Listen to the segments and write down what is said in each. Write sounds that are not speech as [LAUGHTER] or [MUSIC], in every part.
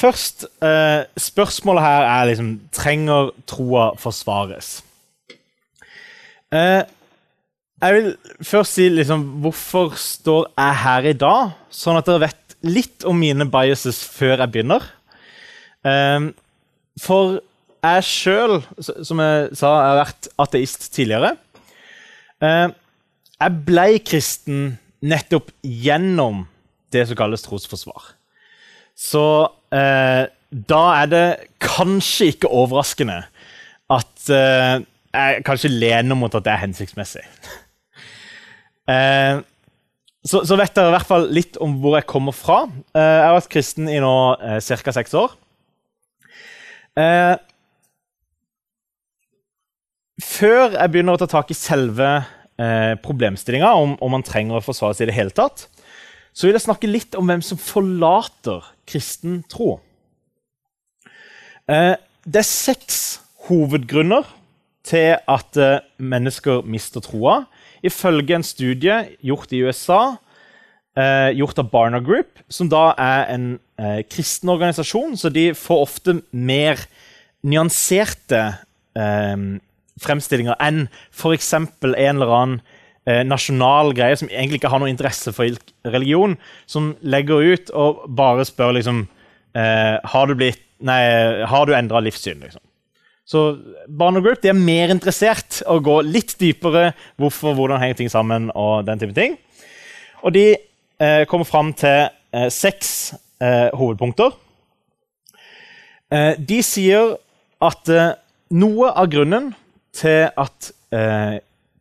Først, eh, spørsmålet her er liksom Trenger troa forsvares? Eh, jeg vil først si liksom, hvorfor står jeg her i dag, sånn at dere vet litt om mine biases før jeg begynner. Eh, for jeg sjøl, som jeg sa, jeg har vært ateist tidligere. Eh, jeg ble kristen nettopp gjennom det som kalles trosforsvar. Så eh, da er det kanskje ikke overraskende at eh, jeg kanskje lener mot at det er hensiktsmessig. [LAUGHS] eh, så, så, vet dere i hvert fall litt om hvor jeg kommer fra. Eh, jeg har vært kristen i nå eh, ca. seks år. Eh, før jeg begynner å ta tak i selve eh, problemstillinga, om, om, man trenger å forsvare seg i det hele tatt, så vil jeg snakke litt om hvem som forlater kristen tro. Eh, det er seks hovedgrunner til at eh, mennesker mister troa, ifølge en studie gjort i USA, eh, gjort av Barna Group, som da er en kristen organisasjon, så de får ofte mer nyanserte fremstillinger enn f.eks. en eller annen eh, nasjonal greie som egentlig ikke har noe interesse for religion, som legger ut og bare spør liksom eh, Har du blitt Nei, har du endra livssyn? liksom. Så Barna Group er mer interessert å gå litt dypere hvorfor, hvordan henger ting sammen og den type ting. Og de eh, kommer fram til eh, seks eh, hovedpunkter. Eh, de sier at noe av grunnen til at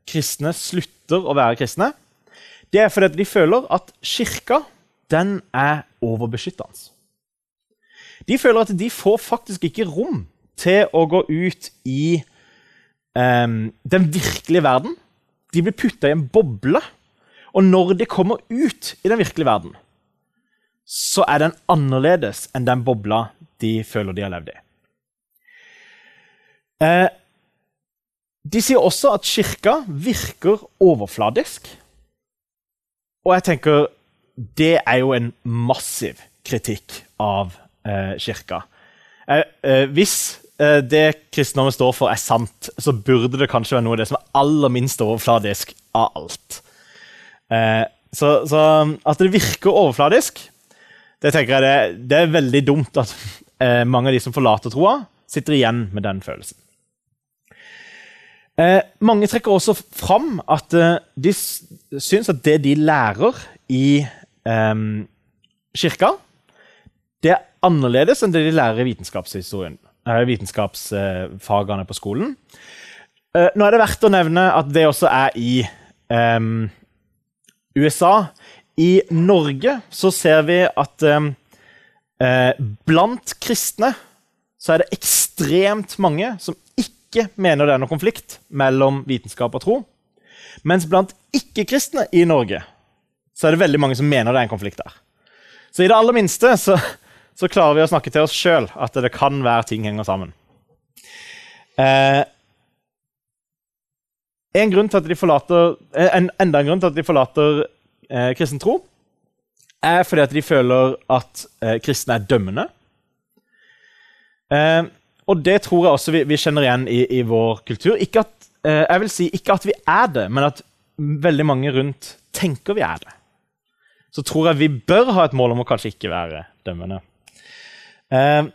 kristne slutter nekter å være kristne, det er fordi de føler at kirka den er overbeskyttende. De føler at de får faktisk ikke rom til å gå ut i um, den virkelige verden. De blir putta i en boble. Og når de kommer ut i den virkelige verden, så er den annerledes enn den bobla de føler de har levd i. Eh, de sier også at kirka virker overfladisk. Og jeg tenker det er jo en massiv kritikk av eh, kirka. Eh, eh, hvis eh, det kristendommen står for, er sant, så burde det kanskje være noe av det som er aller minst overfladisk av alt. Eh, så, så, at det virker overfladisk, det tenker jeg det, det er veldig dumt at eh, mange av de som forlater troa, sitter igjen med den følelsen. Eh, mange trekker også fram at eh, de syns at det de lærer i eh, kirka, det er annerledes enn det de lærer i eh, vitenskapsfagene på skolen. Eh, nå er det verdt å nevne at det også er i eh, USA. I Norge så ser vi at blant kristne så er det ekstremt mange som ikke mener det er noen konflikt mellom vitenskap og tro. Mens blant ikke-kristne i Norge så er det veldig mange som mener det er en konflikt der. Så i det aller minste så, så klarer vi å snakke til oss sjøl at det kan være ting henger sammen. Eh, en, grunn til at de forlater, eh, en, enda en grunn til at de forlater eh, kristen tro, er fordi at de føler at eh, kristne er dømmende. Eh, og det tror jeg også vi, vi kjenner igjen i, i, vår kultur. At, eh, jeg vil si ikke at vi er det, men at veldig mange rundt tenker vi er det. Så tror jeg vi bør ha et mål om å kanskje ikke være dømmende. Eh,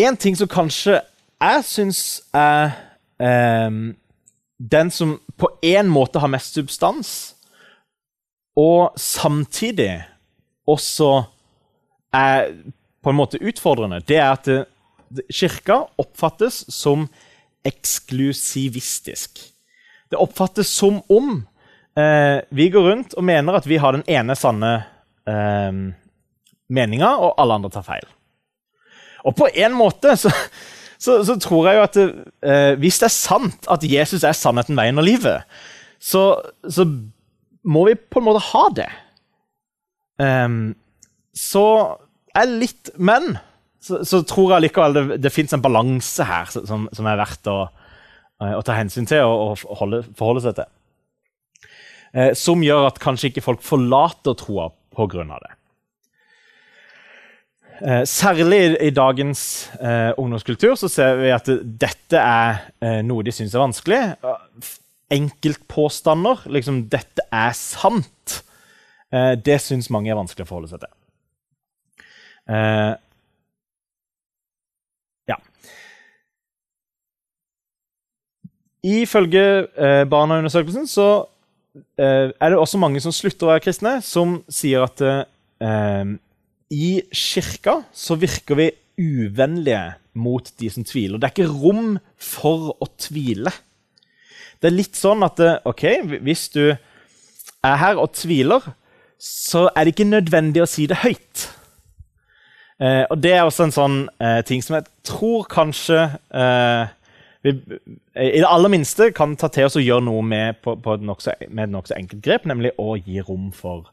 en ting som kanskje jeg syns er eh, den som på en måte har mest substans, og samtidig også er på en måte utfordrende, det er at kirka oppfattes som eksklusivistisk. Det oppfattes som om eh, vi går rundt og mener at vi har den ene sanne eh, meninga, og alle andre tar feil. Og på en måte så, så, så tror jeg jo at eh, hvis det er sant at Jesus er sannheten, veien og livet, så, så må vi på en måte ha det. Um, så er litt Men så, så, tror jeg likevel det, det fins en balanse her som, som, er verdt å, eh, å ta hensyn til og, og holde, forholde seg til. Eh, som gjør at kanskje ikke folk forlater troa pga. det. Eh, særlig i, dagens ungdomskultur så ser vi at dette er noe de syns er vanskelig. Enkeltpåstander, liksom 'dette er sant', det syns mange er vanskelig å forholde seg til. Ifølge eh, Barna-undersøkelsen så eh, er det også mange som slutter å være kristne, som sier at eh, i kirka så virker vi uvennlige mot de som tviler. Det er ikke rom for å tvile. Det er litt sånn at ok, hvis du er her og tviler, så er det ikke nødvendig å si det høyt. Eh, og det er også en sånn eh, ting som jeg tror kanskje eh, vi i det aller minste kan ta til oss og gjøre noe med, på, på et nokså nok enkelt grep, nemlig å gi rom for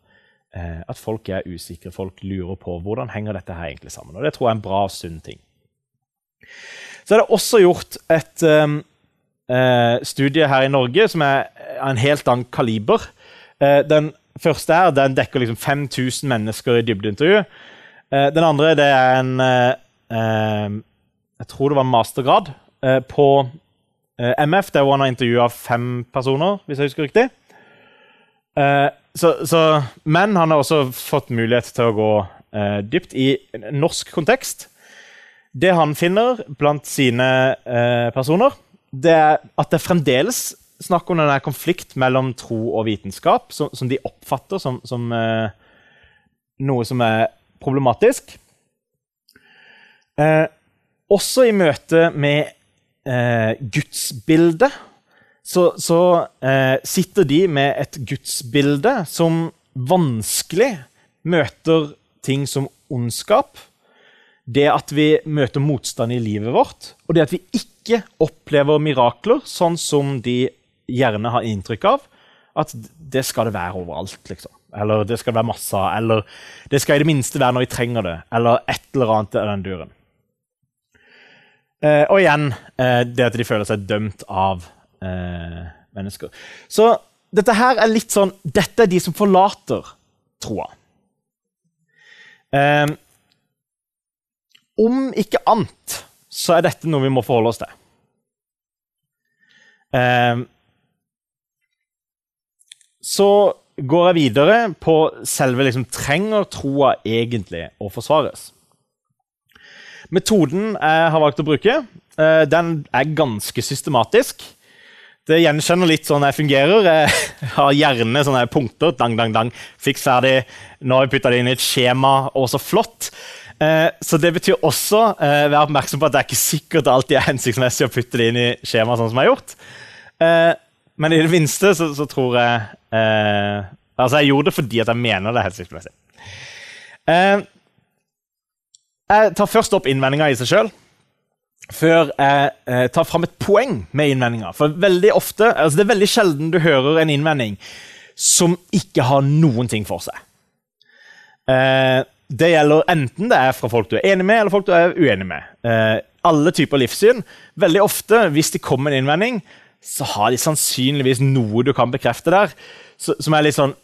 eh, at folk er usikre, folk lurer på hvordan henger dette her egentlig sammen. Og Det tror jeg er en bra og sunn ting. Så er det også gjort et eh, studie her i Norge som er av en helt annen kaliber. Eh, den første her, den dekker liksom 5000 mennesker i dybdeintervju. Eh, den andre det er en eh, Jeg tror det var en mastergrad Eh, på MF, der han har intervjua fem personer, hvis jeg husker riktig. Så, så, men han har også fått mulighet til å gå dypt i norsk kontekst. Det han finner blant sine personer, det er at det fremdeles snakk om denne konflikt mellom tro og vitenskap, som, som de oppfatter som, som eh, noe som er problematisk. Eh, også i møte med eh, gudsbildet så, så eh, sitter de med et gudsbilde som vanskelig møter ting som ondskap. Det at vi møter motstand i livet vårt, og det at vi ikke opplever mirakler, sånn som de gjerne har inntrykk av. At det skal det være overalt, liksom. Eller det skal være masse av. Eller det skal i det minste være når vi trenger det. Eller et eller annet av den duren. Eh, og igjen eh, det at de føler seg dømt av eh, mennesker. Så dette her er litt sånn Dette er de som forlater troa. Eh, om ikke annet så er dette noe vi må forholde oss til. Eh, så går jeg videre på selve liksom, Trenger troa egentlig å forsvares? Metoden jeg har valgt å bruke, eh, den er ganske systematisk. Det gjenkjenner litt sånn jeg fungerer. Jeg har gjerne sånne punkter. Dang, dang, dang. Fiks ferdig. Nå har vi putta det inn i et skjema. Og så flott. Eh, så det betyr også vær være oppmerksom på at det er ikke sikkert alltid er hensiktsmessig å putte det inn i skjemaet sånn som jeg har gjort. Men i det minste så, så tror jeg Altså, jeg gjorde det fordi at jeg mener det er hensiktsmessig. Jeg tar først opp innvendinga i seg sjøl. Før jeg uh, tar fram et poeng med innvendinga. For veldig ofte, altså det er veldig sjelden du hører en innvending som ikke har noen ting for seg. Eh, det gjelder enten det er fra folk du er enig med, eller folk du er uenig med. Eh, alle typer livssyn. Veldig ofte, hvis det kommer en innvending, så har de sannsynligvis noe du kan bekrefte der, som er litt sånn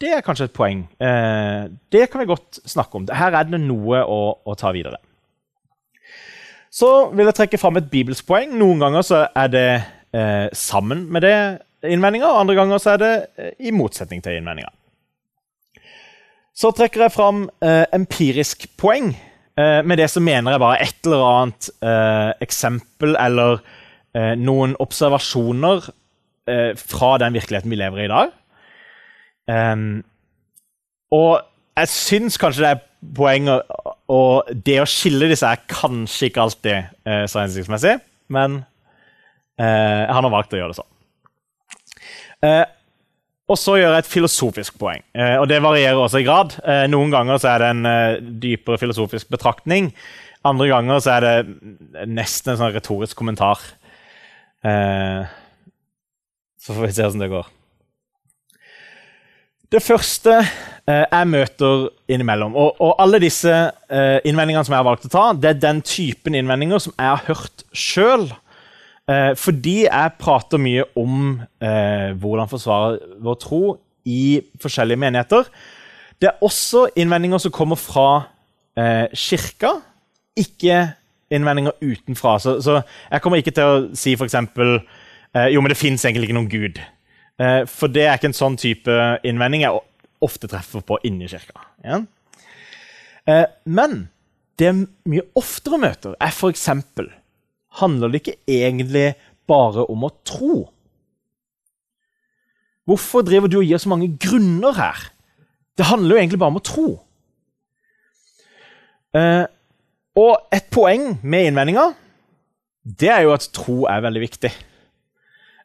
det er kanskje et poeng. Eh, det kan vi godt snakke om. Her er det noe å, å, ta videre. Så vil jeg trekke fram et bibelsk poeng. Noen ganger så er det eh, sammen med det innvendinger, andre ganger så er det eh, i motsetning til innvendinger. Så trekker jeg fram eh, empirisk poeng. Eh, med det så mener jeg bare et eller annet eh, eksempel eller noen observasjoner fra den virkeligheten vi lever i i dag Um, og jeg syns kanskje det er poenget Og det å skille disse er kanskje ikke alltid eh, så hensiktsmessig, men eh, jeg har nå valgt å gjøre det sånn. Eh, Og så gjør jeg et filosofisk poeng. Eh, og det varierer også i grad. Eh, noen ganger så er det en eh, dypere filosofisk betraktning. Andre ganger så er det nesten en sånn retorisk kommentar. Eh, så får vi se hvordan det går. Det første eh, jeg møter innimellom Og, og alle disse eh, innvendingene som jeg har valgt å ta, det er den typen innvendinger som jeg har hørt sjøl. Eh, fordi jeg prater mye om eh, hvordan forsvare vår tro i forskjellige menigheter. Det er også innvendinger som kommer fra eh, kirka, ikke innvendinger utenfra. Så, så, jeg kommer ikke til å si f.eks. Eh, jo, men det fins egentlig ikke noen gud. Eh, for det er ikke en sånn type innvending jeg ofte treffer på inni kirka. Ja? Eh, men det jeg mye oftere møter, er f.eks. handler det ikke egentlig bare om å tro. Hvorfor driver du og gir så mange grunner her? Det handler jo egentlig bare om å tro. Eh, og et poeng med innvendinga det er jo at tro er veldig viktig.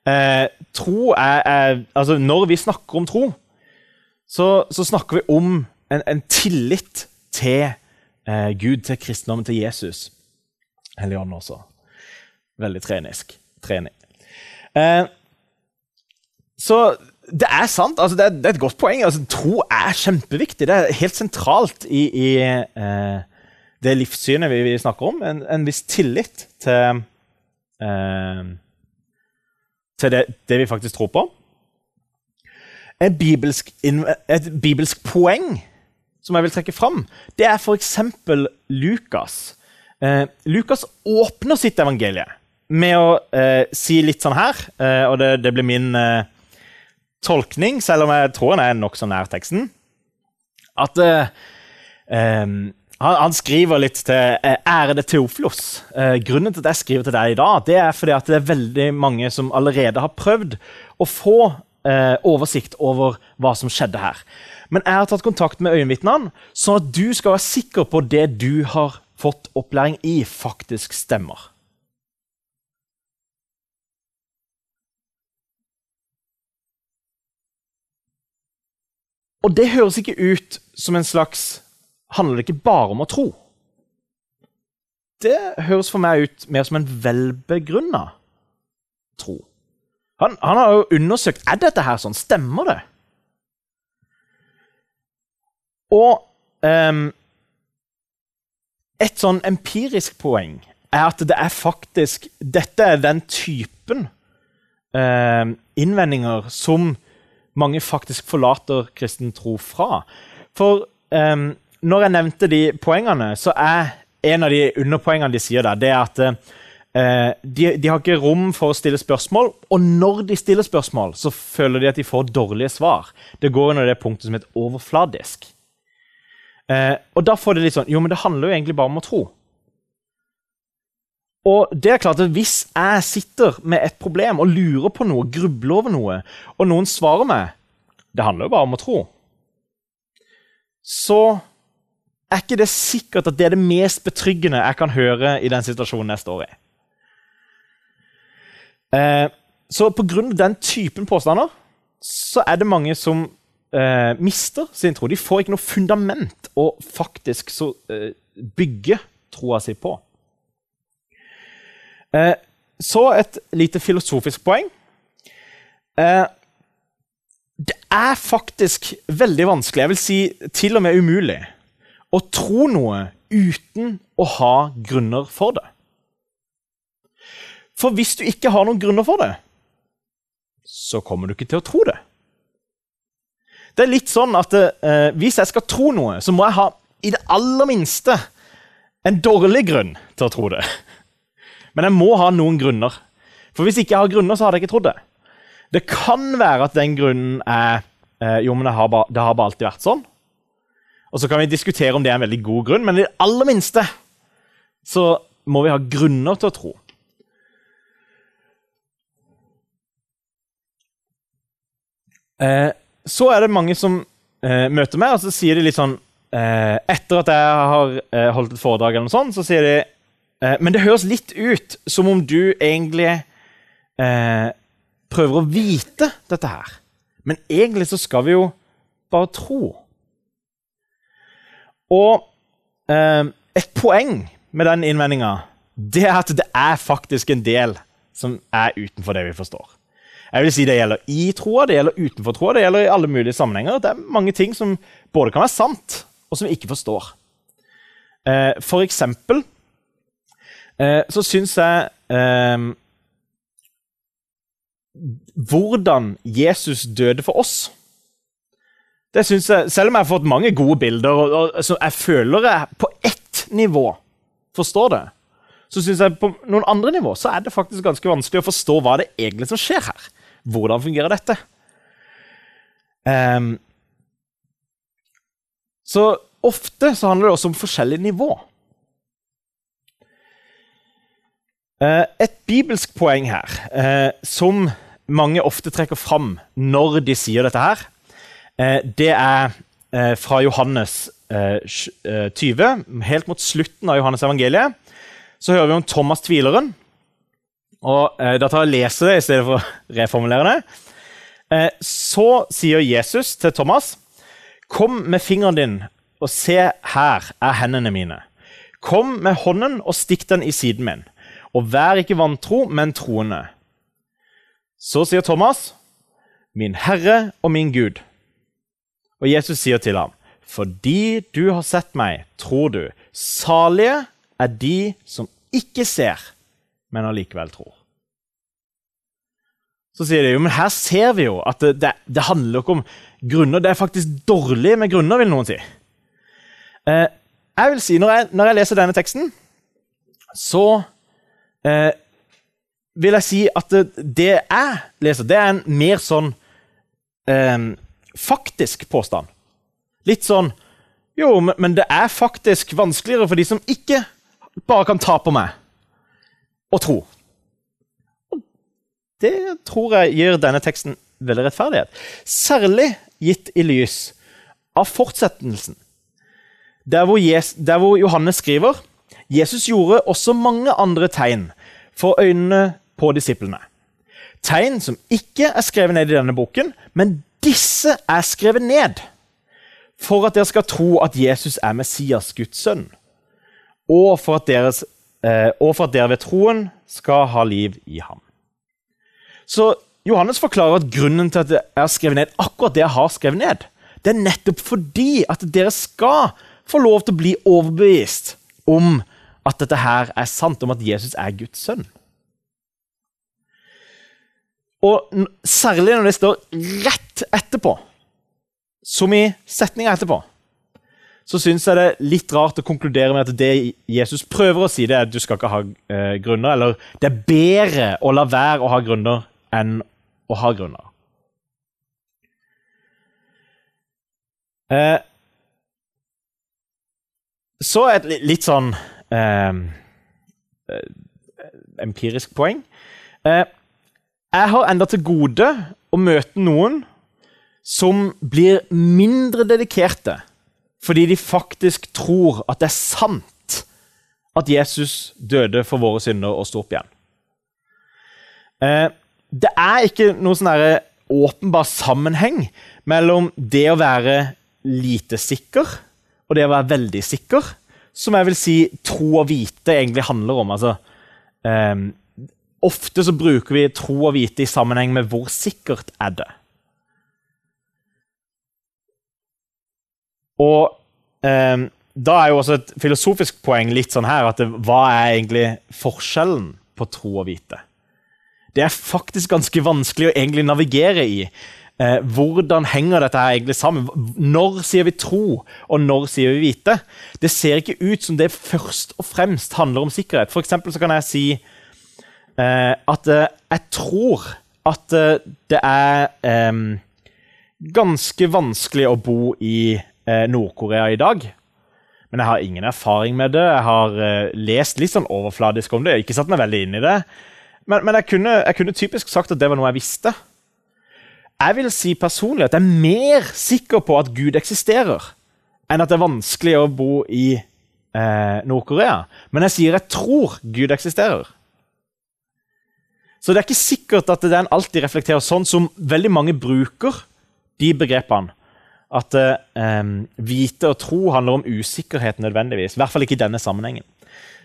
Eh, tro er, er, altså Når vi snakker om tro, så, så snakker vi om en, en tillit til eh, Gud, til kristendommen, til Jesus. Helligånden også. Veldig trenisk. Trening. Eh, så det er sant. Altså, det, er, det, er, et godt poeng. Altså, tro er kjempeviktig. Det er helt sentralt i, i eh, det livssynet vi, vi, snakker om. En, en viss tillit til eh, til det, det, vi faktisk tror på. Et bibelsk, et bibelsk, poeng som jeg vil trekke fram, det er f.eks. Lukas. Eh, Lukas åpner sitt evangelie med å eh, si litt sånn her, eh, og det, det, blir min eh, tolkning, selv om jeg tror den er nokså nær teksten, at eh, eh, han, han, skriver litt til eh, ærede Teoflos. Eh, grunnen til at jeg skriver til deg i dag, det er fordi at det er veldig mange som allerede har prøvd å få eh, oversikt over hva som skjedde her. Men jeg har tatt kontakt med øyenvitnene, sånn at du skal være sikker på det du har fått opplæring i, faktisk stemmer. Og det høres ikke ut som en slags handler det ikke bare om å tro. Det høres for meg ut mer som en velbegrunna tro. Han, han, har jo undersøkt er dette her sånn. Stemmer det? Og um, et sånn empirisk poeng er at det er faktisk Dette er den typen um, innvendinger som mange faktisk forlater kristen tro fra. For um, når jeg nevnte de poengene, så er en av de underpoengene de sier der, det er at eh, de, de, har ikke rom for å stille spørsmål. Og når de stiller spørsmål, så føler de at de får dårlige svar. Det går under det punktet som heter overfladisk. Eh, og da får det litt sånn Jo, men det handler jo egentlig bare om å tro. Og det er klart at Hvis jeg sitter med et problem og lurer på noe, grubler over noe, og noen svarer meg det handler jo bare om å tro, så er ikke det sikkert at det er det mest betryggende jeg kan høre i den situasjonen jeg står i. Eh, så pga. den typen påstander så er det mange som eh, mister sin tro. De får ikke noe fundament å faktisk så, eh, bygge troa si på. Eh, så et lite filosofisk poeng. Eh, det er faktisk veldig vanskelig, jeg vil si til og med umulig, å tro noe uten å ha grunner for det. For hvis du ikke har noen grunner for det, så kommer du ikke til å tro det. Det er litt sånn at eh, Hvis jeg skal tro noe, så må jeg ha i det aller minste en dårlig grunn til å tro det. Men jeg må ha noen grunner. For hvis ikke jeg har grunner, så hadde jeg ikke trodd det. Det kan være at den grunnen er eh, jo, men det har, bare, det har bare alltid vært sånn. Og så kan vi diskutere om det er en veldig god grunn, men i det aller minste så må vi ha grunner til å tro. Eh, så er det mange som eh, møter meg, og så sier de litt sånn eh, Etter at jeg har eh, holdt et foredrag, eller noe sånt, så sier de eh, Men det høres litt ut som om du egentlig eh, prøver å vite dette her. Men egentlig så skal vi jo bare tro. Og eh, et poeng med den innvendinga det er at det er faktisk en del som er utenfor det vi forstår. Jeg vil si Det gjelder i troa, det gjelder utenfor troa, det gjelder i alle mulige sammenhenger. Det er mange ting som både kan være sant, og som vi ikke forstår. Eh, for eksempel eh, så syns jeg eh, Hvordan Jesus døde for oss det synes jeg, Selv om jeg har fått mange gode bilder, og, og så jeg føler jeg på ett nivå forstår det, så syns jeg på noen andre nivå så er det faktisk ganske vanskelig å forstå hva det egentlig som skjer her. Hvordan fungerer dette? Um, så ofte så handler det også om forskjellig nivå. Uh, et bibelsk poeng her, uh, som mange ofte trekker fram når de sier dette her, det er fra Johannes 20, helt mot slutten av Johannes evangeliet. Så hører vi om Thomas tvileren. Og eh, Da tar jeg og leser det i stedet for [LAUGHS] å reformulere det. Eh, så sier Jesus til Thomas.: Kom med fingeren din og se, her er hendene mine. Kom med hånden og stikk den i siden min. Og vær ikke vantro, men troende. Så sier Thomas, min Herre og min Gud. Og Jesus sier til ham, fordi du har sett meg, tror du. Salige er de som ikke ser, men allikevel tror. Så sier de jo, men her ser vi jo at det, det, det handler ikke om grunner. Det er faktisk dårlig med grunner, vil noen si. Eh, jeg vil si, når jeg, når jeg, leser denne teksten, så eh, vil jeg si at det, det, jeg leser, det er en mer sånn eh, faktisk påstand. Litt sånn Jo, men, det er faktisk vanskeligere for de som ikke bare kan ta på meg og tro. Det tror jeg gir denne teksten veldig rettferdighet. Særlig gitt i lys av fortsettelsen. Der hvor, Jesus, der hvor Johannes skriver Jesus gjorde også mange andre tegn for øynene på disiplene. Tegn som ikke er skrevet ned i denne boken, men disse er skrevet ned for at dere skal tro at Jesus er Messias, Guds sønn og for at, deres, eh, og for at dere ved troen skal ha liv i ham. Så Johannes forklarer at grunnen til at jeg har skrevet ned akkurat det jeg har skrevet ned, det er nettopp fordi at dere skal få lov til å bli overbevist om at dette her er sant, om at Jesus er Guds sønn. Og særlig når det står rett etterpå, som i setninga etterpå, så syns jeg det er litt rart å konkludere med at det Jesus prøver å si, det er at du skal ikke ha eh, grunner. Eller det er bedre å la være å ha grunner enn å ha grunner. Eh, så et litt sånn eh, eh, empirisk poeng. Eh, jeg har enda til gode å møte noen som blir mindre dedikerte fordi de faktisk tror at det er sant at Jesus døde for våre synder og sto opp igjen. Eh, det er ikke noen sånn åpenbar sammenheng mellom det å være lite sikker og det å være veldig sikker, som jeg vil si tro og vite egentlig handler om. Altså, eh, ofte så bruker vi tro og vite i sammenheng med hvor sikkert er det Og eh, da er jo også et filosofisk poeng litt sånn her at det, hva er egentlig forskjellen på tro og vite? Det er faktisk ganske vanskelig å egentlig navigere i. Eh, hvordan henger dette her egentlig sammen? Når sier vi tro, og når sier vi vite? Det ser ikke ut som det først og fremst handler om sikkerhet. For så kan jeg si at eh, jeg tror at eh, det er eh, ganske vanskelig å bo i Eh, Nord-Korea i dag. Men jeg har ingen erfaring med det. Jeg har lest litt sånn overfladisk om det. Jeg har Ikke satt meg veldig inn i det. Men, men jeg, kunne, jeg, kunne, typisk sagt at det var noe jeg visste. Jeg vil si personlig at jeg er mer sikker på at Gud eksisterer, enn at det er vanskelig å bo i eh, Nord-Korea. Men jeg sier jeg tror Gud eksisterer. Så det er ikke sikkert at den alltid reflekterer sånn som veldig mange bruker de begrepene. At eh, vite og tro handler om usikkerhet nødvendigvis. I hvert fall ikke i denne sammenhengen.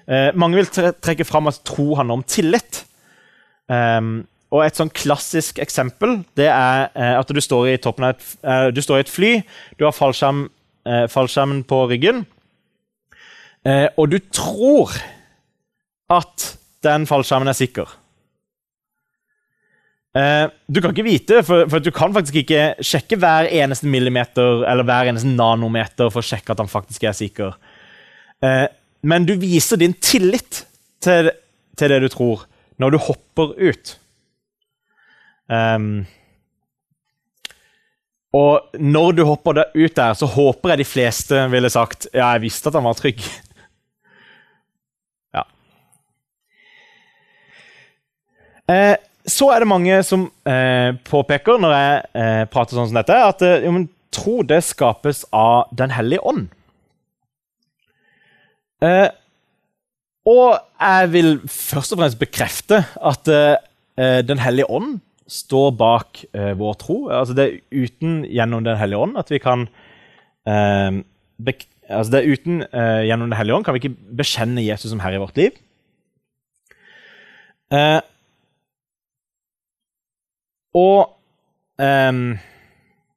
Eh, mange vil tre trekke fram at tro handler om tillit. Um, og Et sånn klassisk eksempel det er eh, at du står, i av et, eh, du står i et fly, du har fallskjerm, eh, fallskjermen på ryggen, eh, og du tror at den fallskjermen er sikker. Eh, du kan ikke vite, for, for, du kan faktisk ikke sjekke hver eneste millimeter eller hver eneste nanometer for å sjekke at han faktisk er sikker. Eh, men du viser din tillit til, til, det du tror, når du hopper ut. Um, og når du hopper ut der, så håper jeg de fleste ville sagt ja, jeg visste at han var trygg. [LAUGHS] ja. Eh, så er det mange som eh, påpeker når jeg eh, prater sånn som dette, at eh, jo, men, tro det skapes av Den hellige ånd. Eh, og jeg vil først og fremst bekrefte at eh, Den hellige ånd står bak vår tro. Altså Det er uten gjennom Den hellige ånd at vi kan altså det er uten gjennom Den hellige ånd kan vi ikke bekjenne Jesus som herre i vårt liv. Eh, og um,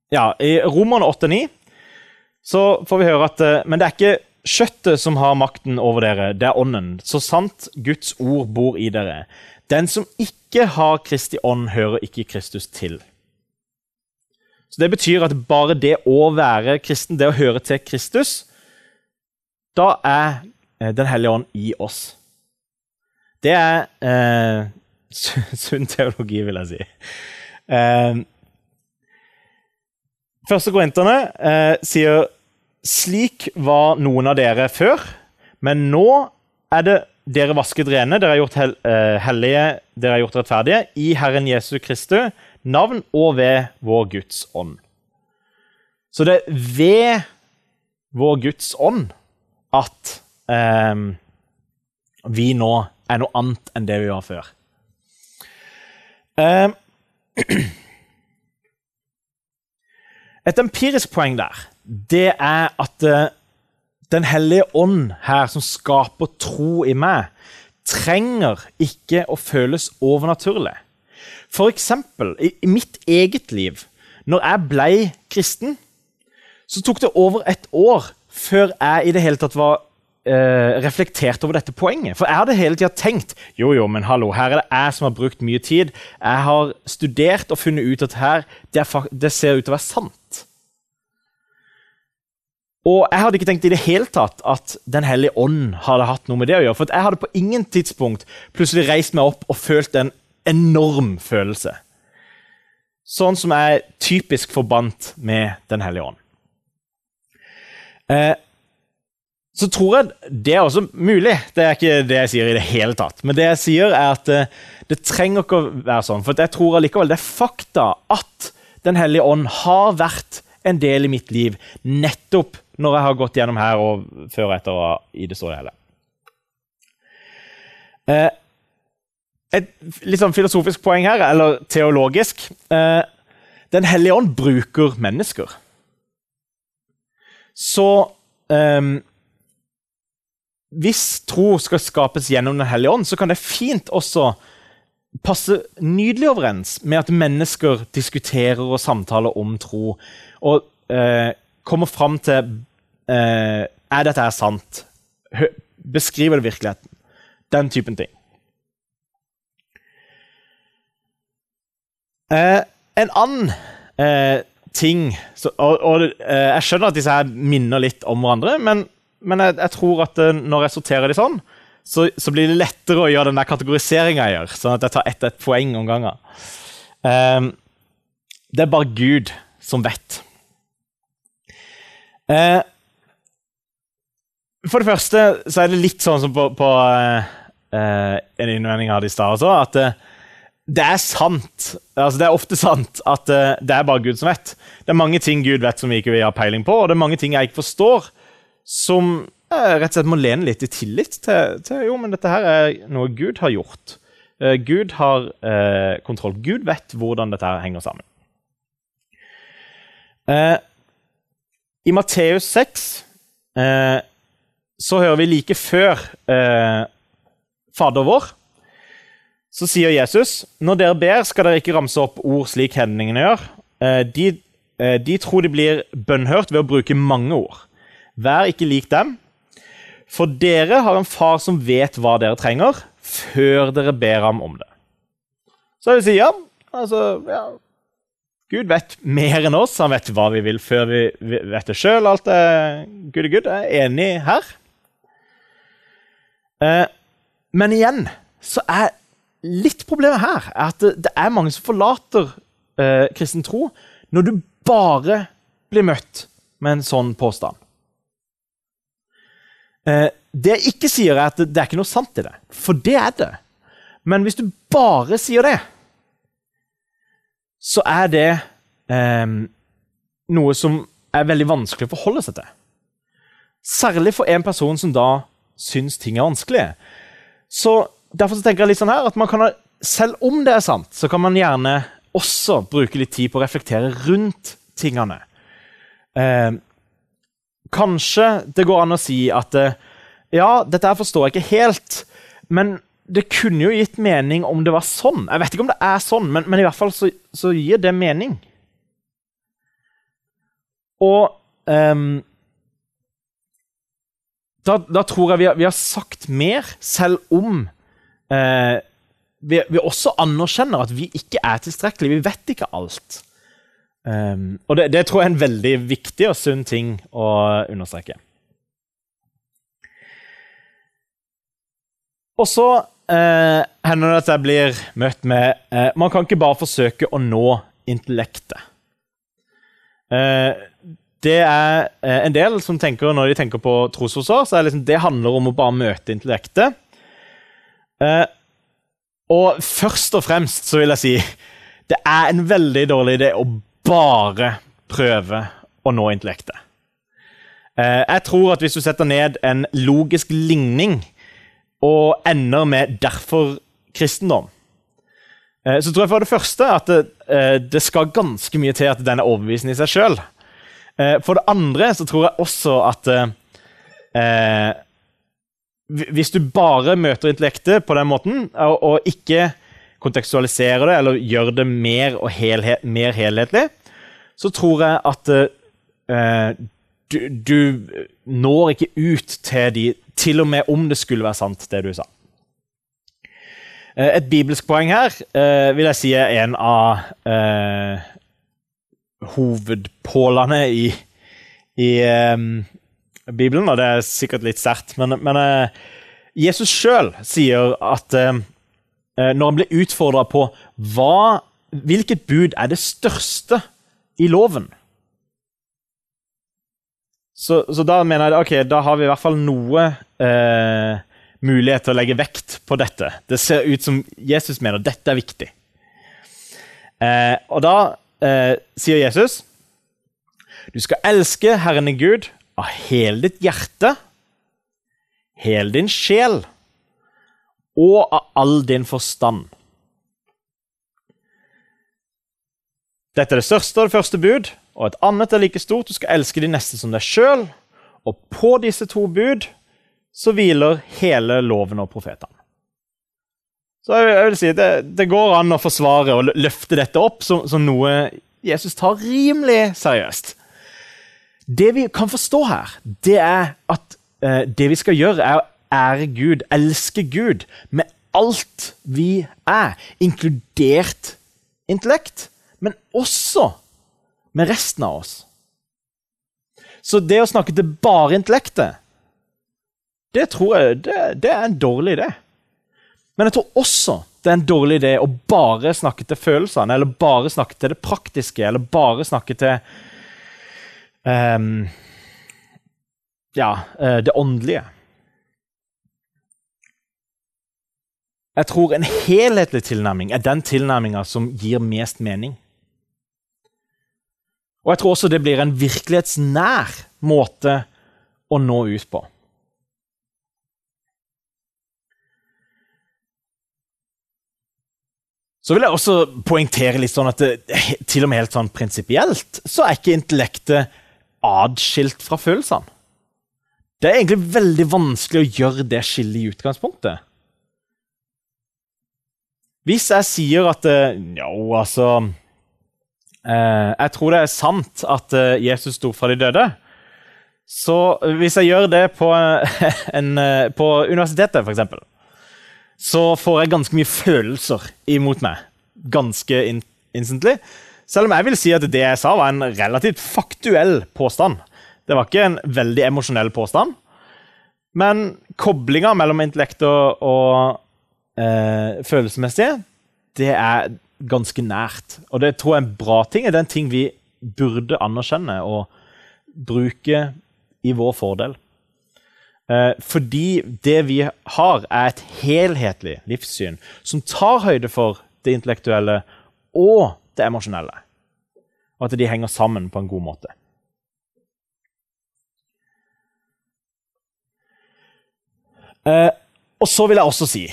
ja, I Romerne 8-9 så får vi høre at eh, Men det er ikke kjøttet som har makten over dere, det er ånden. Så sant Guds ord bor i dere. Den som ikke har Kristi ånd, hører ikke Kristus til. Så Det betyr at bare det å være kristen, det å høre til Kristus, da er eh, Den hellige ånd i oss. Det er eh, [LAUGHS] sunn teologi, vil jeg si. Eh, første korinterne eh, sier slik var noen av dere før, men nå er det dere vasket rene, dere er gjort hel, eh, hellige, dere er gjort rettferdige i Herren Jesu Kristu navn og ved vår Guds ånd. Så det er ved vår Guds ånd at eh, vi nå er noe annet enn det vi var før. Eh, et empirisk poeng der, det er at uh, Den hellige ånd her, som skaper tro i meg, trenger ikke å føles overnaturlig. For eksempel, i, mitt eget liv, når jeg ble kristen, så tok det over et år før jeg i det hele tatt var eh, reflektert over dette poenget. For jeg hadde hele tida tenkt jo, jo, men hallo, her er det jeg som har brukt mye tid. Jeg har studert og funnet ut at her, det, er, det ser ut til å være sant. Og jeg hadde ikke tenkt i det hele tatt at Den hellige ånd hadde hatt noe med det å gjøre. For jeg hadde på ingen tidspunkt plutselig reist meg opp og følt en enorm følelse. Sånn som er typisk forbandt med Den hellige ånd. Eh, så tror jeg det er også mulig. Det er ikke det jeg sier i det hele tatt. Men det jeg sier, er at det, eh, det trenger ikke å være sånn. For jeg tror allikevel det er fakta at Den hellige ånd har vært en del i mitt liv nettopp når jeg har gått gjennom her og før og etter og i det store hele. Eh, et litt sånn filosofisk poeng her, eller teologisk eh, Den hellige ånd bruker mennesker. Så um, hvis tro skal skapes gjennom Den hellige ånd, så kan det fint også passe nydelig overens med at mennesker diskuterer og samtaler om tro. Og eh, kommer fram til eh, Er dette her sant? Beskriver det virkeligheten? Den typen ting. Eh, en annen eh, ting så, og, og eh, Jeg skjønner at disse her minner litt om hverandre, men men jeg, jeg, tror at eh, når jeg sorterer de sånn, så, så, blir det lettere å gjøre den der kategoriseringa jeg gjør. Sånn at jeg tar ett et poeng om gangen. Um, det er bare Gud som vet. Uh, for det første så er det litt sånn som på, på uh, en innvending jeg hadde i stad at uh, det er sant. Altså, det er ofte sant at det er bare Gud som vet. Det er mange ting Gud vet som vi ikke vil ha peiling på, og det er mange ting jeg ikke forstår som eh, rett og slett må lene litt i tillit til, til jo, men dette her er noe Gud har gjort. Uh, Gud har uh, kontroll. Gud vet hvordan dette her henger sammen. Uh, I Matteus 6 eh, så hører vi like før Fader vår, så sier Jesus når dere ber, skal dere ikke ramse opp ord slik hedningene gjør. De, de tror de blir bønnhørt ved å bruke mange ord. Vær ikke lik dem. For dere har en far som vet hva dere trenger, før dere ber ham om det. Så jeg vil si ja, altså ja. Gud vet mer enn oss. Han vet hva vi vil før vi vet det sjøl. Alt er good good. Jeg er enig her. Eh, men igjen så er litt problemet her at det er mange som forlater eh, kristen tro når du bare blir møtt med en sånn påstand. Eh, det jeg ikke sier, er at det, er ikke noe sant i det, for det er det. Men hvis du bare sier det, så er det eh, noe som er veldig vanskelig å forholde seg til. Særlig for en person som da syns ting er vanskelig. Så Derfor så tenker jeg litt sånn her, at man kan, selv om det er sant, så kan man gjerne også bruke litt tid på å reflektere rundt tingene. Eh, kanskje det går an å si at eh, ja, dette her forstår jeg ikke helt, men det kunne jo gitt mening om det var sånn. Jeg vet ikke om det er sånn, men, men i hvert fall så, så, gir det mening. Og um, da, da, tror jeg vi har, vi har sagt mer, selv om uh, vi, vi, også anerkjenner at vi ikke er tilstrekkelige. Vi vet ikke alt. Um, og det, det, tror jeg er en veldig viktig og sunn ting å understreke. Og så eh, hender det at jeg blir møtt med eh, Man kan ikke bare forsøke å nå intellektet. Eh, det er eh, en del som tenker når de tenker på trosforsvar, så er liksom, det handler om å bare møte intellektet. Eh, og først og fremst så vil jeg si det er en veldig dårlig idé å bare prøve å nå intellektet. Eh, jeg tror at hvis du setter ned en logisk ligning og ender med 'derfor kristendom', eh, så tror jeg for det første at det, det skal ganske mye til at den er overbevisende i seg sjøl. For det andre så tror jeg også at hvis du bare møter intellektet på den måten, og, og ikke kontekstualiserer det eller gjør det mer, helhet, mer helhetlig, så tror jeg at uh, du, du, når ikke ut til de, til og med om det skulle være sant, det du sa. Uh, et bibelsk poeng her uh, vil jeg si er en av hovedpålene i, i um, Bibelen, og det er sikkert litt sterkt, men, men Jesus sjøl sier at når han blir utfordra på hva, hvilket bud er det største i loven så, så, da mener jeg ok, da har vi i hvert fall noe eh, mulighet til å legge vekt på dette. Det ser ut som Jesus mener dette er viktig. og da sier Jesus du skal elske Herren din Gud av hele ditt hjerte, hele din sjel og av all din forstand. Dette er det største og det første bud, og et annet er like stort. Du skal elske de neste som deg sjøl. Og på disse to bud så hviler hele loven og profetene. Så jeg, vil si, det, det, går an å forsvare og løfte dette opp som, som noe Jesus tar rimelig seriøst. Det vi kan forstå her, det er at eh, det vi skal gjøre, er å ære Gud, elske Gud, med alt vi er, inkludert intellekt, men også med resten av oss. Så det å snakke til bare intellektet, det tror jeg det, det er en dårlig idé. Men jeg tror også det er en dårlig idé å bare snakke til følelsene, eller bare snakke til det praktiske, eller bare snakke til um, Ja, uh, det åndelige. Jeg tror en helhetlig tilnærming er den tilnærminga som gir mest mening. Og jeg tror også det blir en virkelighetsnær måte å nå ut på. Så vil jeg også poengtere litt sånn at det, til og med helt sånn prinsipielt så er ikke intellektet adskilt fra følelsene. Det er egentlig veldig vanskelig å gjøre det skillet i utgangspunktet. Hvis jeg sier at Jo, altså eh, Jeg tror det er sant at eh, Jesus sto fra de døde. Så hvis jeg gjør det på, [LAUGHS] en, eh, på universitetet, f.eks., så får jeg ganske mye følelser imot meg. Ganske in instantly. Selv om jeg vil si at det jeg sa, var en relativt faktuell påstand. Det var ikke en veldig emosjonell påstand. Men koblinga mellom intellekt og, og eh, følelsesmessige, det er ganske nært. Og det tror jeg er en bra ting. Det er en ting vi burde anerkjenne og bruke i vår fordel. Eh, fordi det vi har, er et helhetlig livssyn som tar høyde for det intellektuelle og det emosjonelle. Og at de henger sammen på en god måte. Eh, og så vil jeg også si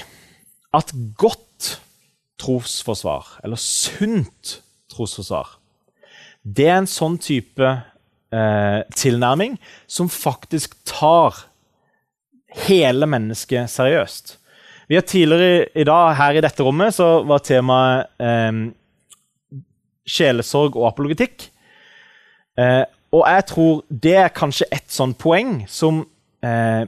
at godt trosforsvar, eller sunt trosforsvar, det er en sånn type eh, tilnærming som faktisk tar hele mennesket seriøst. Vi har Tidligere i, dag her i dette rommet så var temaet eh, sjelesorg og apologetikk. Eh, og jeg tror det er kanskje et sånt poeng som eh,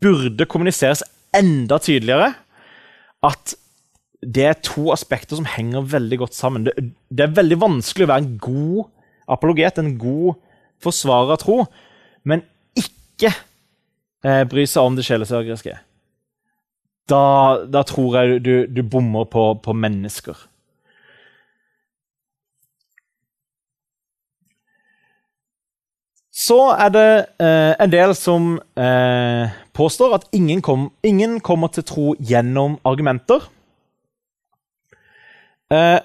burde kommuniseres enda tydeligere. At det er to aspekter som henger veldig godt sammen. Det, det er veldig vanskelig å være en god apologet, en god forsvarer av tro, men ikke eh, bry seg om det sjelesørgeriske. Da, da, tror jeg du, du bommer på, på, mennesker. Så er det eh, en del som eh, påstår at ingen, kom, ingen, kommer til tro gjennom argumenter. Eh,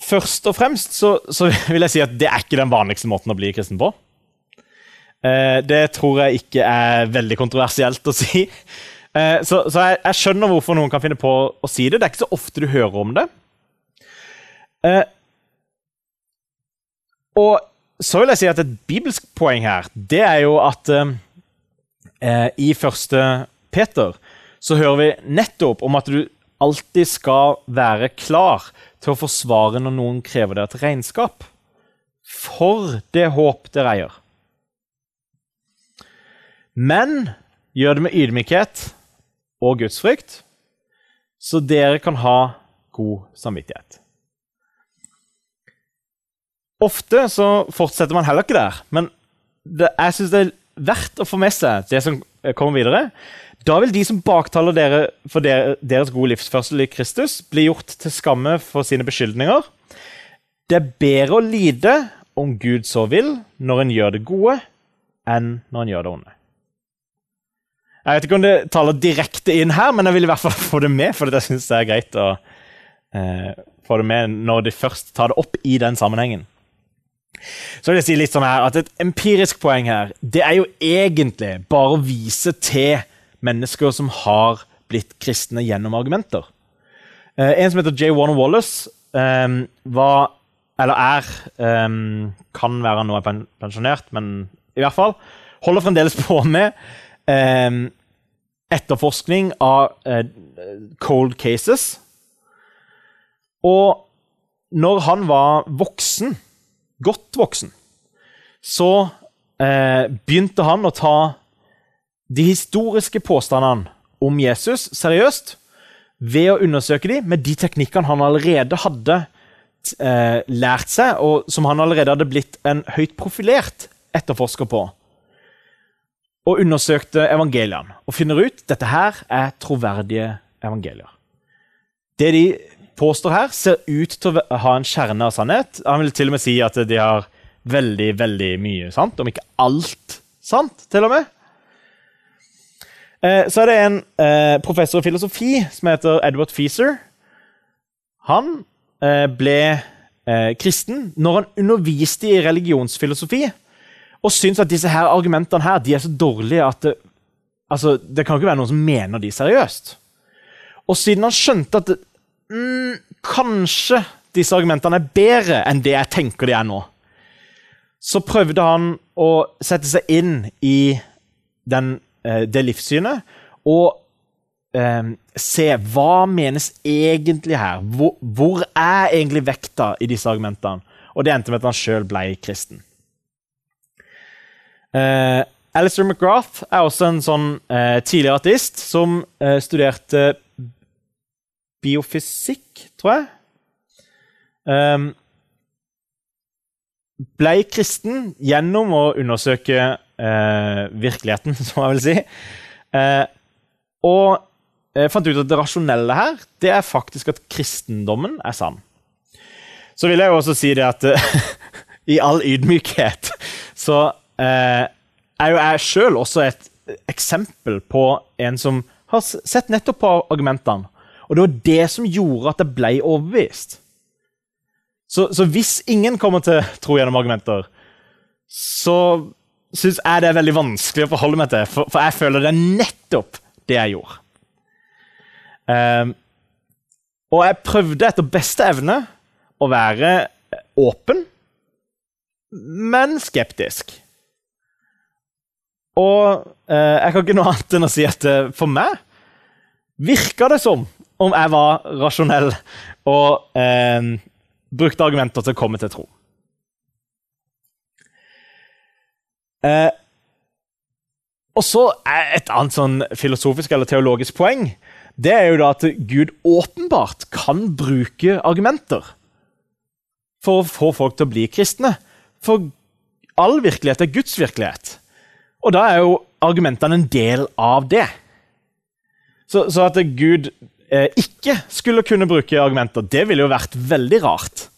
først og fremst så, så, [LAUGHS] vil jeg si at det er ikke den vanligste måten å bli kristen på. Eh, det tror jeg ikke er veldig kontroversielt å si. Eh, så, så jeg, jeg, skjønner hvorfor noen kan finne på å si det. Det er ikke så ofte du hører om det. Eh, og så vil jeg si at et bibelsk poeng her, det er jo at eh, i første Peter så hører vi nettopp om at du alltid skal være klar til å forsvare når noen krever dere et regnskap. For det håp dere eier. Men gjør det med ydmykhet og gudsfrykt, så dere kan ha god samvittighet. Ofte så fortsetter man heller ikke der, men det, jeg syns det er verdt å få med seg det som kommer videre. Da vil de som baktaler dere for deres gode livsførsel i Kristus, bli gjort til skamme for sine beskyldninger. Det er bedre å lide om Gud så vil, når en gjør det gode, enn når en gjør det onde. Jeg vet ikke om det taler direkte inn her, men jeg vil i hvert fall få det med. for jeg synes det er greit å eh, få det med når de først tar det opp i den sammenhengen. Så vil jeg si litt sånn her, at Et empirisk poeng her det er jo egentlig bare å vise til mennesker som har blitt kristne gjennom argumenter. Eh, en som heter J. Warner Wallace, eh, var Eller er eh, Kan være han nå er pensjonert, men i hvert fall holder fremdeles på med eh, etterforskning av eh, cold cases. Og når han var voksen, godt voksen, så eh, begynte han å ta de historiske påstandene om Jesus seriøst ved å undersøke dem med de teknikkene han allerede hadde eh, lært seg, og som han allerede hadde blitt en høyt profilert etterforsker på og undersøkte evangeliene og finner ut at dette her er troverdige evangelier. Det de påstår her, ser ut til å ha en kjerne av sannhet. Han vil til og med si at de har veldig, veldig mye sant, om ikke alt sant, til og med. Eh, så er det en eh, professor i filosofi som heter Edward Feaser. Han eh, ble kristen når han underviste i religionsfilosofi og syns at disse her argumentene her, de er så dårlige at det, altså, det kan ikke være noen som mener de seriøst. Og siden han skjønte at det, mm, kanskje disse argumentene er bedre enn det jeg tenker de er nå, så prøvde han å sette seg inn i den, det livssynet og eh, se hva menes egentlig her. Hvor, hvor, er egentlig vekta i disse argumentene? Og det endte med at han sjøl ble kristen. Eh, Alistair McGrath er også en sånn eh, tidligere ateist som eh, studerte biofysikk, tror jeg. Um, ble kristen gjennom å undersøke eh, virkeligheten, [LAUGHS] som jeg vil si. Eh, og jeg fant ut at det rasjonelle her det er faktisk at kristendommen er sann. Så vil jeg jo også si det at [LAUGHS] i all ydmykhet så eh, er jo jeg sjøl også et eksempel på en som har sett nettopp på argumentene. Og det var det som gjorde at jeg ble overbevist. Så, så hvis ingen kommer til tro gjennom argumenter, så syns jeg det er veldig vanskelig å forholde meg til, for, for jeg føler det er nettopp det jeg gjorde. Um, og jeg prøvde etter beste evne å være åpen, men skeptisk. Og uh, jeg kan ikke noe annet enn å si at uh, for meg virka det som om jeg var rasjonell og uh, brukte argumenter til å komme til tro. Eh, og så er Et annet sånn filosofisk eller teologisk poeng det er jo da at Gud åpenbart kan bruke argumenter for å få folk til å bli kristne. For all virkelighet er Guds virkelighet. Og da er jo argumentene en del av det. Så, så at Gud eh, ikke skulle kunne bruke argumenter, det ville jo vært veldig rart.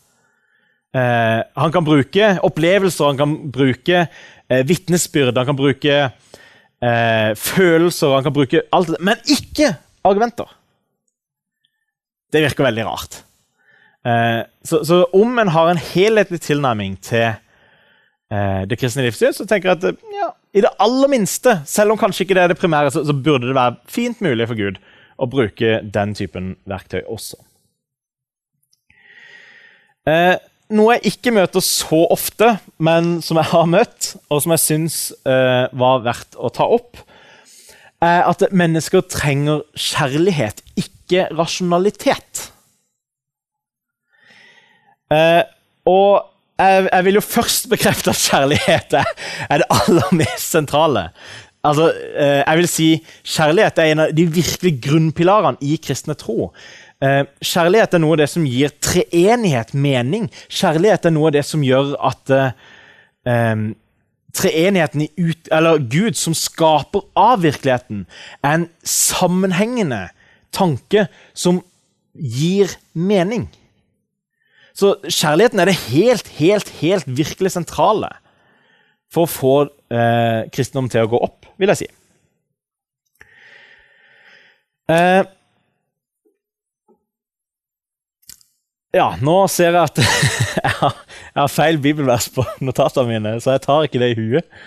Eh, han kan bruke opplevelser, han kan bruke eh, vitnesbyrd, han kan bruke eh, følelser, han kan bruke alt det, men ikke argumenter. Det virker veldig rart. Eh, så, så, om en har en helhetlig tilnærming til eh, det kristne livssyn, så tenker jeg at eh, ja, i det aller minste, selv om kanskje ikke det er det primære, så, så burde det være fint mulig for Gud å bruke den typen verktøy også. Eh, noe jeg ikke møter så ofte, men som jeg har møtt, og som jeg syns uh, var verdt å ta opp, er at mennesker trenger kjærlighet, ikke rasjonalitet. Uh, og jeg, jeg, vil jo først bekrefte at kjærlighet er, er det aller mest sentrale. Altså, uh, jeg vil si Kjærlighet er en av de virkelige grunnpilarene i kristne tro. Eh, kjærlighet er noe av det som gir treenighet mening. Kjærlighet er noe av det som gjør at eh, treenigheten i ut, eller Gud, som skaper av virkeligheten, er en sammenhengende tanke som gir mening. Så kjærligheten er det helt, helt, helt virkelig sentrale for å få eh, kristendom til å gå opp, vil jeg si. Eh, Ja, nå ser jeg at [LAUGHS] jeg har, feil bibelvers på [LAUGHS] notatene mine, så jeg tar ikke det i huet.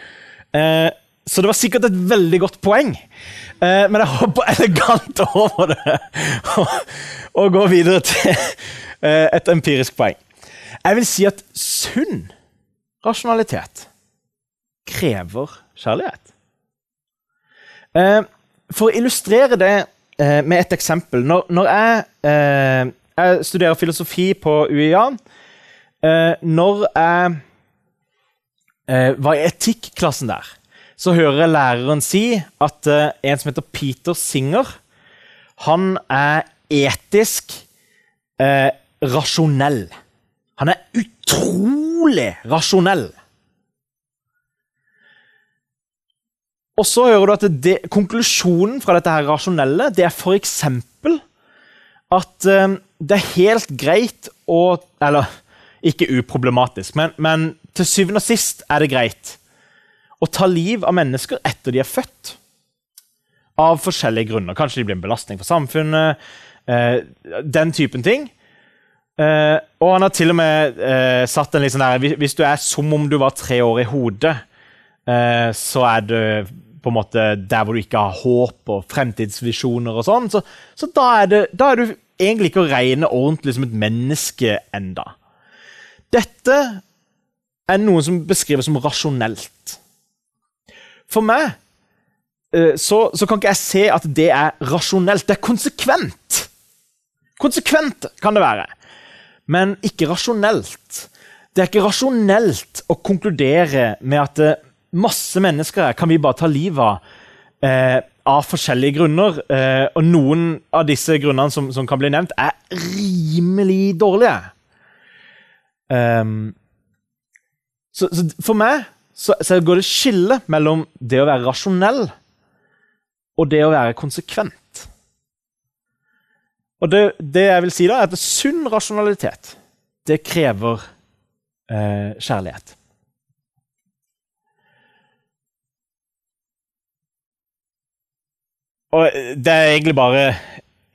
Eh, så det var sikkert et veldig godt poeng, eh, men jeg hopper [LAUGHS] elegant over det og, går videre til eh, et empirisk poeng. Jeg vil si at sunn rasjonalitet krever kjærlighet. For å illustrere det med et eksempel Når, jeg jeg studerer filosofi på UiA. Eh, når jeg eh, var i etikklassen der, så hører jeg læreren si at eh, en som heter Peter Singer, han er etisk eh, rasjonell. Han er utrolig rasjonell. Og så hører du at det, konklusjonen fra dette her rasjonelle det er f.eks. at eh, det er helt greit å Eller ikke uproblematisk, men, men til syvende og sist er det greit å ta liv av mennesker etter de er født. Av forskjellige grunner. Kanskje de blir en belastning for samfunnet. Eh, den typen ting. Eh, og han har til og med eh, satt en litt sånn der Hvis du er som om du var tre år i hodet, eh, så er du på en måte der hvor du ikke har håp og fremtidsvisjoner og sånn, så, så da, er det, da er du egentlig ikke å regne ordentlig som et menneske enda. Dette er noe som beskrives som rasjonelt. For meg eh, så, så, kan ikke jeg se at det er rasjonelt. Det er konsekvent. Konsekvent kan det være, men ikke rasjonelt. Det er ikke rasjonelt å konkludere med at eh, masse mennesker kan vi bare ta livet av eh, av forskjellige grunner. Eh, og noen av disse grunnene som, som, kan bli nevnt, er rimelig dårlige. Um, så, så, for meg så, så, går det skille mellom det å være rasjonell og det å være konsekvent. Og det, det jeg vil si da, er at sunn rasjonalitet, det krever eh, kjærlighet. Og det er egentlig bare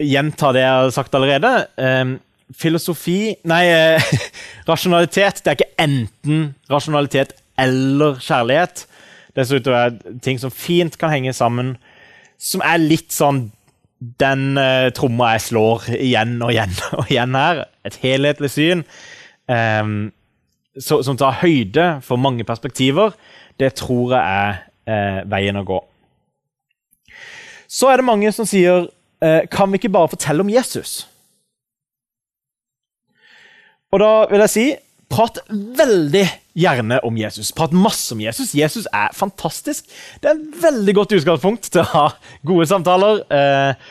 gjenta det jeg har sagt allerede. Um, filosofi Nei, eh, [LAUGHS] rasjonalitet. Det er ikke enten rasjonalitet eller kjærlighet. Det ser ut til å være ting som fint kan henge sammen, som er litt sånn den uh, tromma jeg slår igjen og igjen [LAUGHS] og igjen her. Et helhetlig syn um, så, som tar høyde for mange perspektiver. Det tror jeg er uh, veien å gå. Så er det mange som sier eh, Kan vi ikke bare fortelle om Jesus? Og da vil jeg si Prat veldig gjerne om Jesus. Prat masse om Jesus. Jesus er fantastisk. Det er et veldig godt utgangspunkt til å ha gode samtaler. Eh,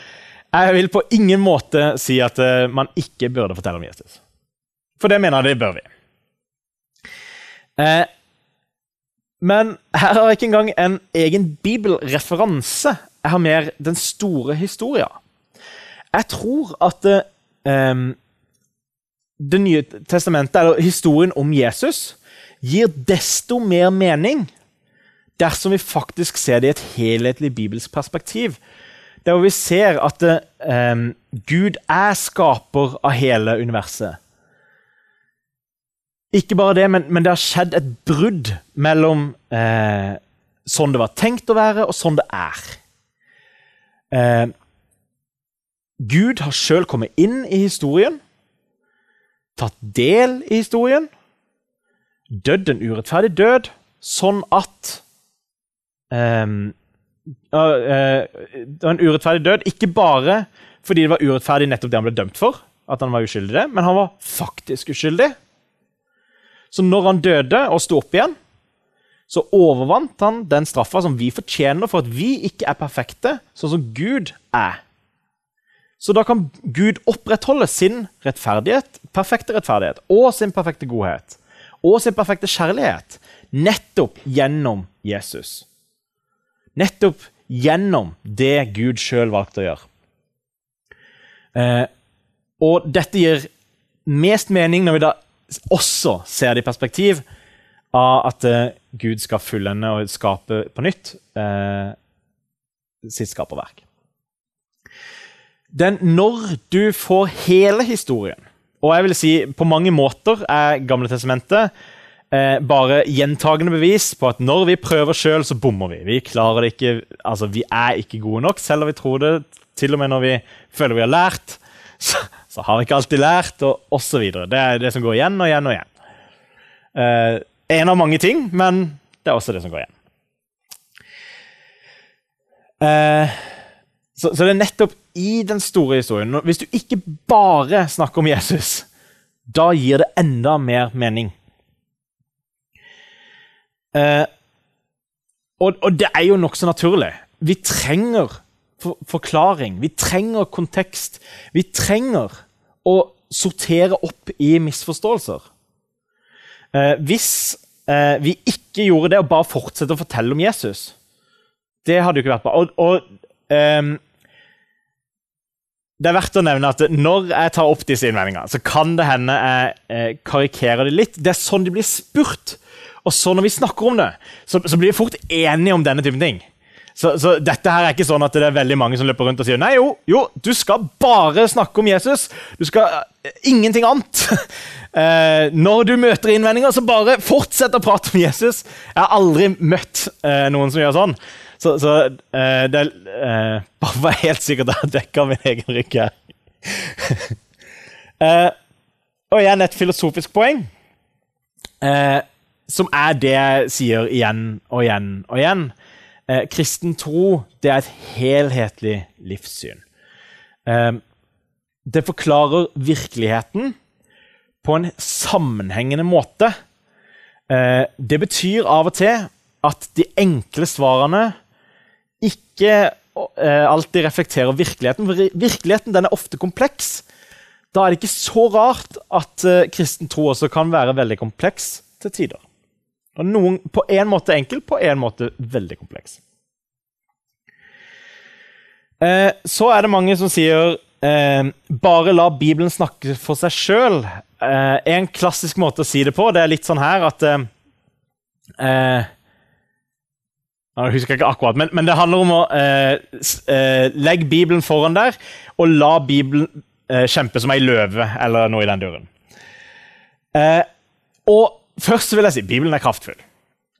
jeg vil på ingen måte si at eh, man ikke burde fortelle om Jesus. For det mener jeg det bør vi. Men her har jeg ikke engang en egen bibelreferanse jeg har mer den store historia. Jeg tror at um, Det nye testamentet, eller historien om Jesus, gir desto mer mening dersom vi faktisk ser det i et helhetlig bibelsk perspektiv. Der hvor vi ser at um, Gud er skaper av hele universet. Ikke bare det, men, men det har skjedd et brudd mellom eh, sånn det var tenkt å være, og sånn det er. Eh, Gud har sjøl kommet inn i historien, tatt del i historien, dødd en urettferdig død, sånn at um, uh, En urettferdig død ikke bare fordi det var urettferdig nettopp det han ble dømt for, at han var uskyldig men han var faktisk uskyldig. Så når han døde og sto opp igjen, så overvant han den straffa som vi fortjener for at vi ikke er perfekte, sånn som Gud er. Så da kan Gud opprettholde sin rettferdighet, perfekte rettferdighet og sin perfekte godhet og sin perfekte kjærlighet nettopp gjennom Jesus. Nettopp gjennom det Gud sjøl valgte å gjøre. Eh, og dette gir mest mening når vi da også ser det i perspektiv av at eh, Gud skal fullende og skape på nytt eh, sitt skaperverk. Den, når du får hele historien Og jeg vil si på mange måter er Gamle testamentet eh, bare gjentagende bevis på at når vi prøver sjøl, så bommer vi. Vi klarer det ikke, altså vi er ikke gode nok, selv om vi tror det. Til og med når vi føler vi har lært, [LAUGHS] så, så har vi ikke alltid lært, og osv. Det er det som går igjen og igjen og igjen. Eh, en av mange ting, men det er også det som går igjen. Eh, så, så, det er nettopp i den store historien Hvis du ikke bare snakker om Jesus, da gir det enda mer mening. Eh, og, og, det er jo nokså naturlig. Vi trenger for, forklaring, vi trenger kontekst. Vi trenger å sortere opp i misforståelser. Eh, hvis eh, vi ikke gjorde det og bare fortsetter å fortelle om Jesus, det hadde jo ikke vært bra. Og, og eh, det er verdt å nevne at når jeg tar opp disse innvendingene, så kan det hende jeg eh, karikerer det litt. Det er sånn de blir spurt. Og så når vi snakker om det, så, så blir vi fort enige om denne typen ting. Så, så, dette her er ikke sånn at det er veldig mange som løper rundt og sier nei, jo, jo, du skal bare snakke om Jesus. Du skal uh, ingenting annet. uh, [LAUGHS] når du møter innvendinger, så bare fortsett å prate om Jesus. Jeg har aldri møtt uh, noen som gjør sånn. Så, så det er [LAUGHS] bare være helt sikker at jeg dekker min egen rygg her. [LAUGHS] Og igjen et filosofisk poeng, som er det jeg sier igjen og igjen og igjen. Eh, kristen tro det er et helhetlig livssyn. Eh, det forklarer virkeligheten på en sammenhengende måte. Eh, det betyr av og til at de enkle svarene ikke eh, alltid reflekterer virkeligheten. For virkeligheten er ofte kompleks. Da er det ikke så rart at uh, kristen tro også kan være veldig kompleks til tider. Og noen på en måte enkel, på en måte veldig kompleks. Eh, så er det mange som sier eh, bare la Bibelen snakke for seg sjøl. en klassisk måte å si det på det er litt sånn her at jeg husker ikke akkurat, men, men det handler om å legge Bibelen foran der og la Bibelen eh, kjempe som ei løve, eller noe i den duren. Eh, og først vil jeg si Bibelen er kraftfull.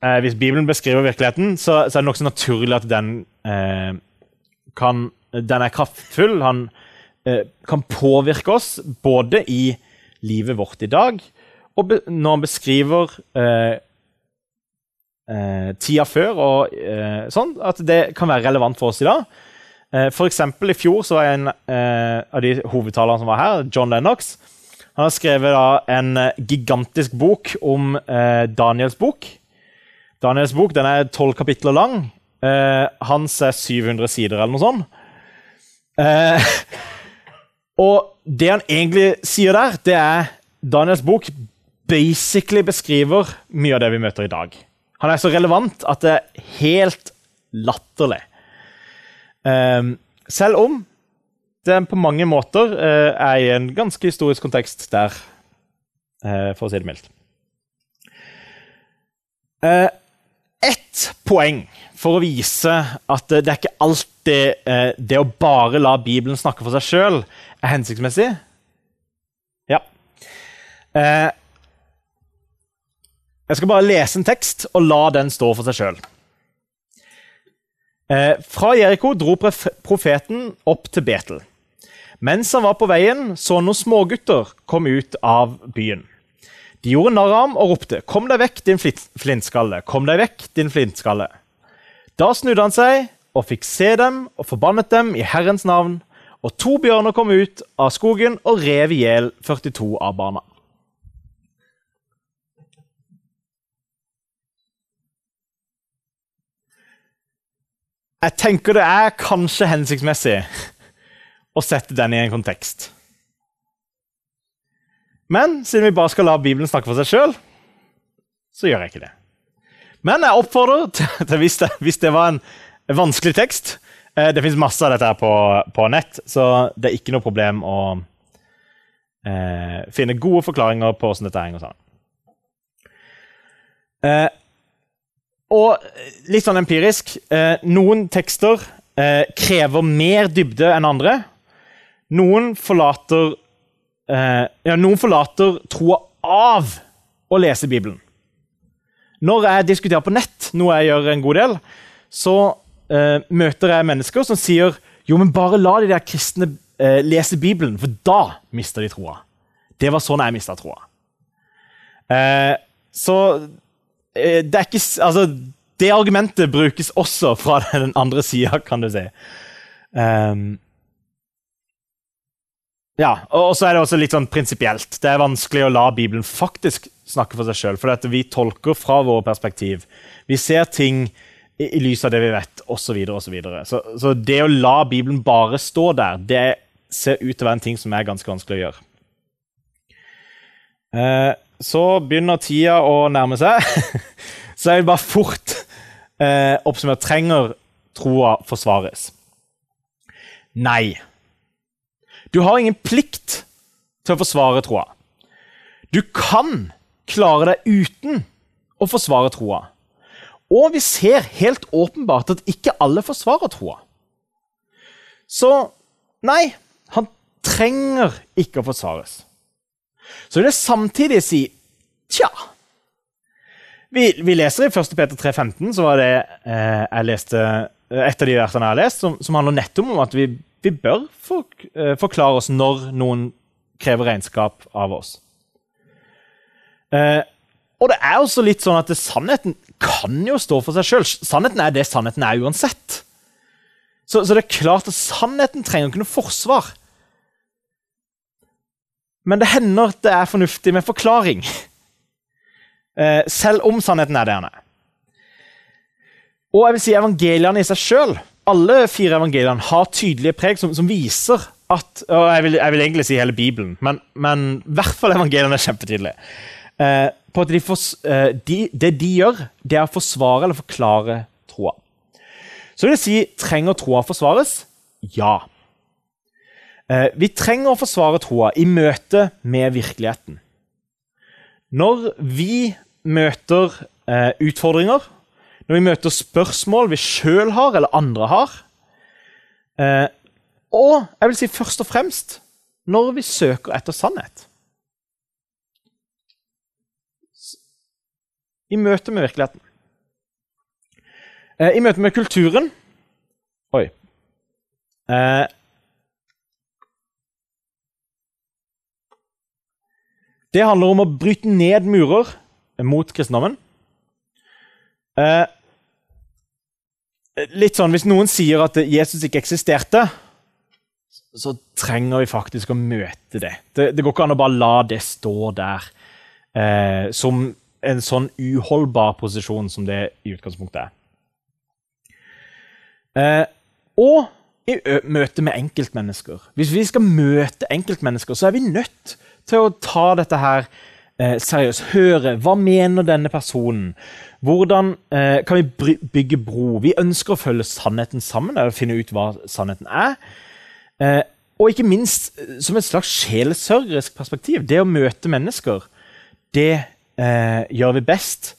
Eh, hvis Bibelen beskriver virkeligheten, så, så er det nokså naturlig at den eh, kan Den er kraftfull. Han eh, kan påvirke oss både i livet vårt i dag, og når han beskriver eh, tida før og sånn, at det kan være relevant for oss i dag. Eh, for eksempel, I fjor så var en eh, av de hovedtalerne som var her, John Lennox. Han har skrevet da, en eh, gigantisk bok om eh, Daniels bok. Daniels bok den er tolv kapitler lang. Eh, hans er 700 sider, eller noe sånt. Eh, [LAUGHS] og det han egentlig sier der, det er Daniels bok basically beskriver mye av det vi møter i dag. Han er så relevant at det er helt latterlig. Um, selv om det på mange måter uh, er i en ganske historisk kontekst der, uh, for å si det mildt. Uh, ett poeng for å vise at det er ikke alltid det å bare la Bibelen snakke for seg sjøl er hensiktsmessig. Ja. jeg skal bare lese en tekst og la den stå for seg sjøl. Eh, fra Jeriko dro profeten opp til Betel. Mens han var på veien, så noen smågutter komme ut av byen. De gjorde narr av ham og ropte, 'Kom deg vekk, din flintskalle! Kom deg vekk, din flintskalle!' Da snudde han seg og fikk se dem og forbannet dem i Herrens navn. Og to bjørner kom ut av skogen og rev i hjel 42 av barna. Jeg tenker det er kanskje hensiktsmessig å sette den i en kontekst. Men siden vi bare skal la Bibelen snakke for seg sjøl, så gjør jeg ikke det. Men jeg oppfordrer [LAUGHS] til, hvis, det, hvis, det, var en vanskelig tekst eh, Det fins masse av dette her på, på, nett, så det er ikke noe problem å eh, finne gode forklaringer på hvordan dette henger sammen. Eh, og litt sånn empirisk eh, Noen tekster eh, krever mer dybde enn andre. Noen forlater eh, ja, noen forlater troa av å lese Bibelen. Når jeg diskuterer på nett, noe jeg gjør en god del, så eh, møter jeg mennesker som sier jo, men bare la de der kristne eh, lese Bibelen, for da mister de troa. Det var sånn jeg mista troa. Eh, så Eh, det er ikke Altså, det argumentet brukes også fra [LAUGHS] den andre sida, kan du si. Um, ja, og så er det også litt sånn prinsipielt. Det er vanskelig å la Bibelen faktisk snakke for seg sjøl, for vi tolker fra våre perspektiv. Vi ser ting i, i lys av det vi vet, osv. Så, så, videre. så Så det å la Bibelen bare stå der, det ser ut til å være en ting som er ganske vanskelig å gjøre. Eh, så begynner tida å nærme seg. [LAUGHS] så jeg vil bare fort eh, oppsummere trenger troa forsvares. Nei. Du har ingen plikt til å forsvare troa. Du kan klare deg uten å forsvare troa. Og vi ser helt åpenbart at ikke alle forsvarer troa. Så nei, han trenger ikke å forsvares. Så vil jeg samtidig si tja Vi, vi leser i 1. Peter 3,15, så var det eh, jeg leste, et av de versene jeg har lest, som, som handler nettopp om at vi vi bør for, eh, forklare oss når noen krever regnskap av oss. Eh, og det er også litt sånn at det, sannheten kan jo stå for seg sjøl. Sannheten er det sannheten er uansett. Så, så, det er klart at sannheten trenger ikke noe forsvar. Men det hender at det er fornuftig med forklaring. Eh, selv om sannheten er det den er. Og jeg vil si evangeliene i seg sjøl, alle fire evangeliene, har tydelige preg som, som viser at Og jeg vil, jeg vil, egentlig si hele Bibelen, men, men i hvert fall evangeliene er kjempetydelige. Eh, på at de for, eh, de, det de gjør, det er å forsvare eller forklare troa. Så vil jeg si trenger troa forsvares? Ja. Eh, vi trenger å forsvare troa i møte med virkeligheten. Når vi møter eh, utfordringer, når vi møter spørsmål vi sjøl har eller andre har, eh, og jeg vil si først og fremst når vi søker etter sannhet. I møte med virkeligheten. Eh, I møte med kulturen Oi. Eh, Det handler om å bryte ned murer mot kristendommen. Eh, litt sånn, Hvis noen sier at Jesus ikke eksisterte, så trenger vi faktisk å møte det. Det, det går ikke an å bare la det stå der eh, som en sånn uholdbar posisjon som det i utgangspunktet er. Eh, og i møte med enkeltmennesker. Hvis vi skal møte enkeltmennesker, så er vi nødt til å ta dette her eh, seriøst. Høre hva mener denne personen? Hvordan eh, kan vi bygge bro? Vi ønsker å følge sannheten sammen, eller finne ut hva sannheten er. Eh, og ikke minst eh, som et slags sjelesørgerisk perspektiv. Det å møte mennesker, det eh, gjør vi best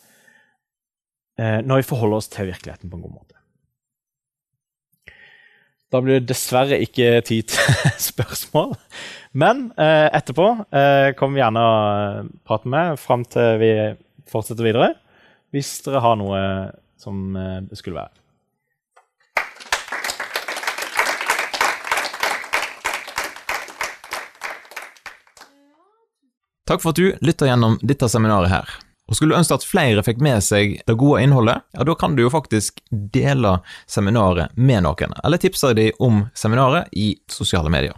eh, når vi forholder oss til virkeligheten på en god måte. Da blir det dessverre ikke tid til [LAUGHS] spørsmål. Men eh, etterpå eh, vi gjerne å prate med fram til vi fortsetter videre. Hvis dere har noe som eh, det skulle være. Takk for at du lytter gjennom dette seminaret her. Og Skulle du ønske at flere fikk med seg det gode innholdet, ja, da kan du jo faktisk dele seminaret med noen, eller tipse dem om seminaret i sosiale medier.